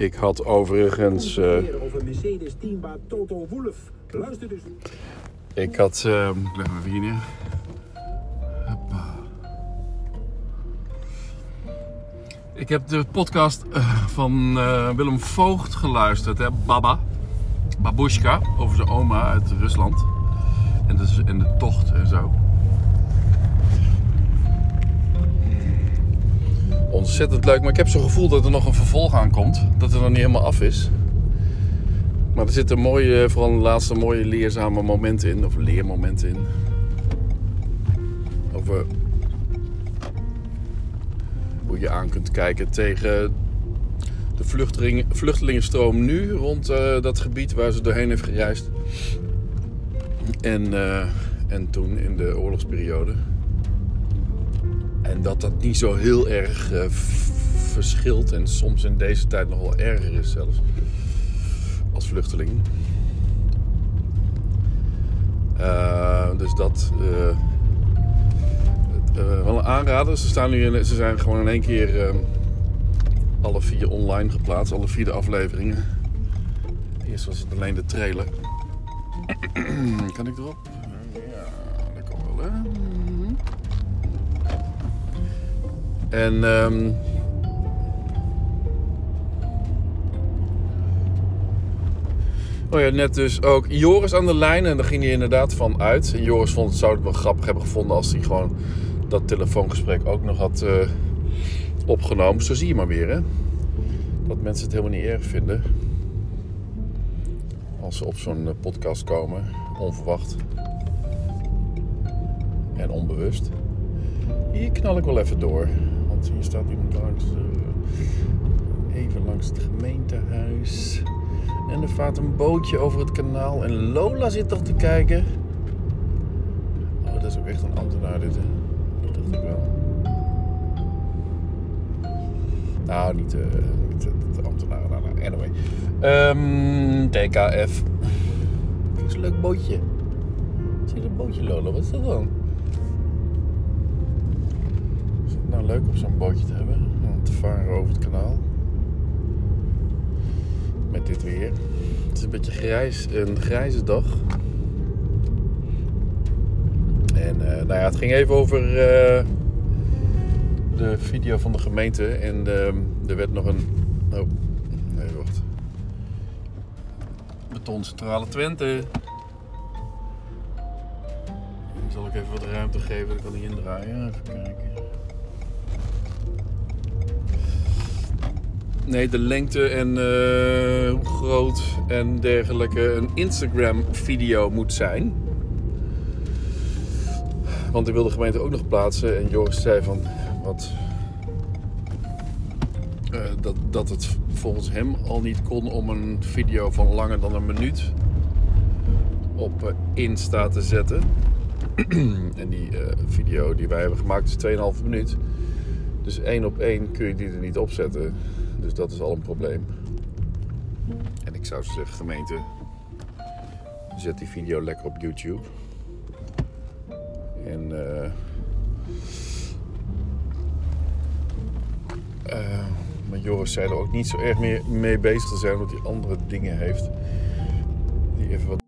Ik had overigens. eh, over Mercedes Toto Wolff. Luister dus. ik had. ik leg hem even hier neer. Hoppa. Ik heb de podcast eh, van eh, Willem Voogd geluisterd, hè? Baba. Babushka, over zijn oma uit Rusland. En de, en de tocht en zo. Ontzettend leuk, maar ik heb zo'n gevoel dat er nog een vervolg aankomt. Dat het nog niet helemaal af is. Maar er zitten mooie, vooral de laatste mooie leerzame momenten in, of leermomenten in. Over hoe je aan kunt kijken tegen de vluchteling, vluchtelingenstroom nu rond eh, dat gebied waar ze doorheen heeft gereisd. En, eh, en toen in de oorlogsperiode. En dat dat niet zo heel erg eh, verschilt en soms in deze tijd nog wel erger is zelfs. Als vluchteling. Eh, dus dat. eh, wel een aanrader. Ze, staan nu ze zijn gewoon in één keer eh, alle vier online geplaatst, alle vier de afleveringen. Eerst was het alleen de trailer. kan ik erop? En ehm, Oh ja, net dus ook Joris aan de lijn en daar ging hij inderdaad van uit. En Joris vond het, zou het wel grappig hebben gevonden als hij gewoon dat telefoongesprek ook nog had eh, opgenomen. Zo zie je maar weer, hè. Dat mensen het helemaal niet erg vinden. Als ze op zo'n eh, podcast komen, onverwacht. En onbewust. Hier knal ik wel even door. Hier staat iemand langs. eh, even langs het gemeentehuis. En er vaart een bootje over het kanaal. En Lola zit toch te kijken. Oh, dat is ook echt een ambtenaar dit, hè? Dat dacht ik wel. Nou, niet, eh niet de, ambtenaar. Nou, nou, anyway. Ehm, TKF. Dat is een leuk bootje. Zie je dat bootje, Lola? Wat is dat dan? Is het nou leuk om zo'n bootje te hebben? Om te varen over het kanaal? Met dit weer. Het is een beetje grijs, een grijze dag. En eh, nou ja, het ging even over eh, de video van de gemeente. En ehm, er werd nog een. Oh, nee, wacht. Betoncentrale Twente. Zal ik even wat ruimte geven? Dan kan die indraaien. Even kijken. Nee, de lengte en eh, groot en dergelijke een Instagram-video moet zijn. Want die wilde de gemeente ook nog plaatsen. En Joris zei van wat. eh, dat, dat het volgens hem al niet kon om een video van langer dan een minuut op eh, Insta te zetten. en die video die wij hebben gemaakt is 2,5 minuut. Dus één op één kun je die er niet op zetten. Dus dat is al een probleem. En ik zou zeggen, gemeente, zet die video lekker op YouTube. En eh, maar Joris zei er ook niet zo erg meer mee bezig te zijn, omdat hij andere dingen heeft die even wat